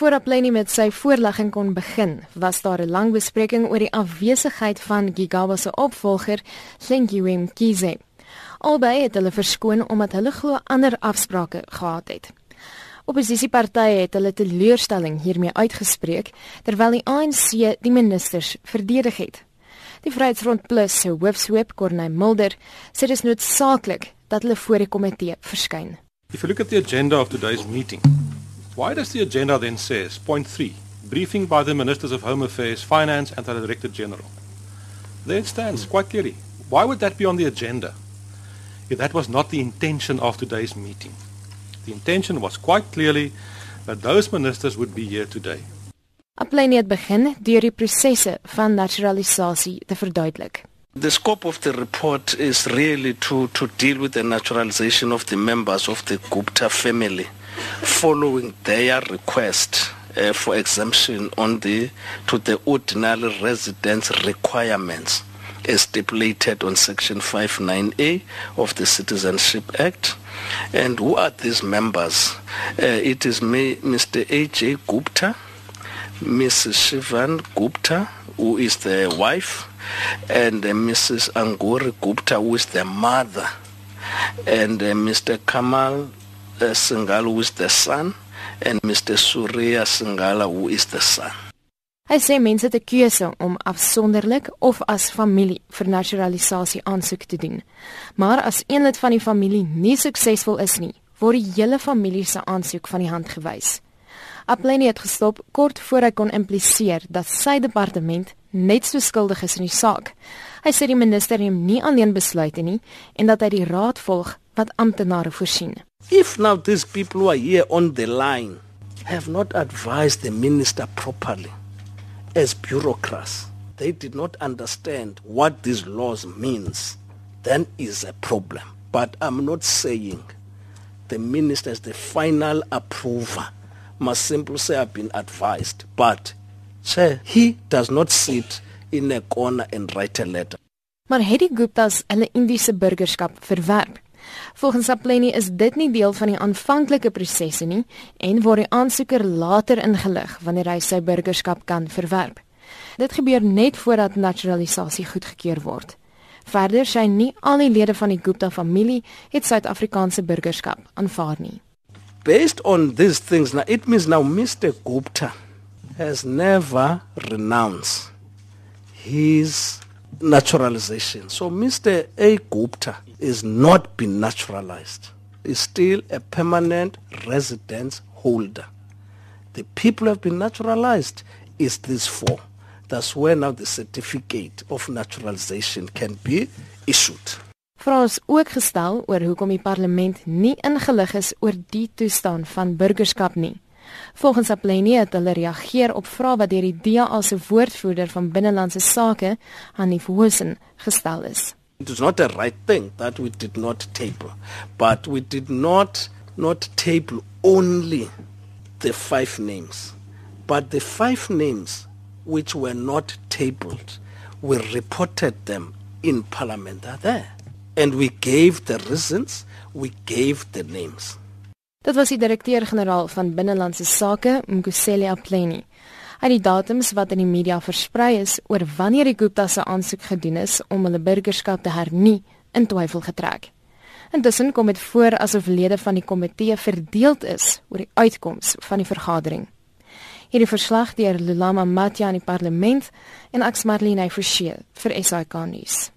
Voor Apleni met sy voorlegging kon begin, was daar 'n lang bespreking oor die afwesigheid van Gigaba se opvolger, Thankywe Mkhize. Albei het hulle verskoon omdat hulle glo ander afsprake gehad het. Opposisiepartye het hulle teleurstelling hiermee uitgespreek terwyl die ANC die ministers verdedig het. Die Vryheidsfront Plus se hoofsweep Corneil Mulder sê dit is noodsaaklik dat hulle voor die komitee verskyn. If you look at the agenda of today's meeting, why does the agenda then says point 3, briefing by the Ministers of Home Affairs, Finance and the Director General. There it stands quite clearly. Why would that be on the agenda? If that was not the intention of today's meeting. The intention was quite clearly that those ministers would be here today. Applein het begin deur die prosesse van naturalisasie te verduidelik. The scope of the report is really to, to deal with the naturalization of the members of the Gupta family following their request uh, for exemption on the to the ordinary residence requirements as stipulated on section 59A of the Citizenship Act. And who are these members? Uh, it is me, Mr. A.J. Gupta, Mrs. Shivan Gupta, who is the wife, and uh, Mrs. Anguri Gupta, who is the mother, and uh, Mr. Kamal uh, Singal, who is the son, and Mr. Surya Singala, who is the son. Hy sê mense het 'n keuse om afsonderlik of as familie vir naturalisasie aansoek te doen. Maar as een lid van die familie nie suksesvol is nie, word die hele familie se aansoek van die hand gewys. Apleni het gestop kort voor hy kon impliseer dat sy departement net so skuldig is in die saak. Hy sê die minister neem nie alleen besluite nie en dat hy die raad volg wat amptenare voorsien. If now these people who are here on the line have not advised the minister properly as bureaucrats, they did not understand what these laws means, then is a problem. But I'm not saying the minister is the final approver. Must simply say I've been advised. But Chair, he does not sit in a corner and write a letter. Maar het die Guptas hulle Indiese burgerskap verwerp? Volgens Apleni is dit nie deel van die aanvanklike prosesse nie en word die aansoeker later ingelig wanneer hy sy burgerskap kan verwerp. Dit gebeur net voordat naturalisasie goedgekeur word. Verder sê nie al die lede van die Gupta familie het Suid-Afrikaanse burgerskap aanvaar nie. Based on these things now it means now Mr Gupta has never renounced his naturalization. So Mr. A. Gupta is not been naturalized. Is still a permanent residence holder. The people have been naturalized is this four. That's where now the certificate of naturalization can be issued. Vras ook gestel oor hoekom die parlement nie ingelig is oor die toestand van burgerskap nie. Volgens Aplenie het hulle reageer op vrae wat deur die DA se woordvoerder van binnelandse sake, Hanif Hosen, gestel is. It is not a right thing that we did not table, but we did not not table only the five names, but the five names which were not tabled, we reported them in parliament are there. And we gave the reasons, we gave the names. Dit was die direkteur-generaal van Binnelandse Sake, Mkuseli Apleni. Het die datums wat in die media versprei is oor wanneer die Gupta se aansoek gedoen is om hulle burgerskap te hernie in twyfel getrek. Intussen kom dit voor asof lede van die komitee verdeeld is oor die uitkoms van die vergadering. Hierdie verslag deur Lulama Matja in die parlement en Ax Marlene Forsie vir SAK nuus.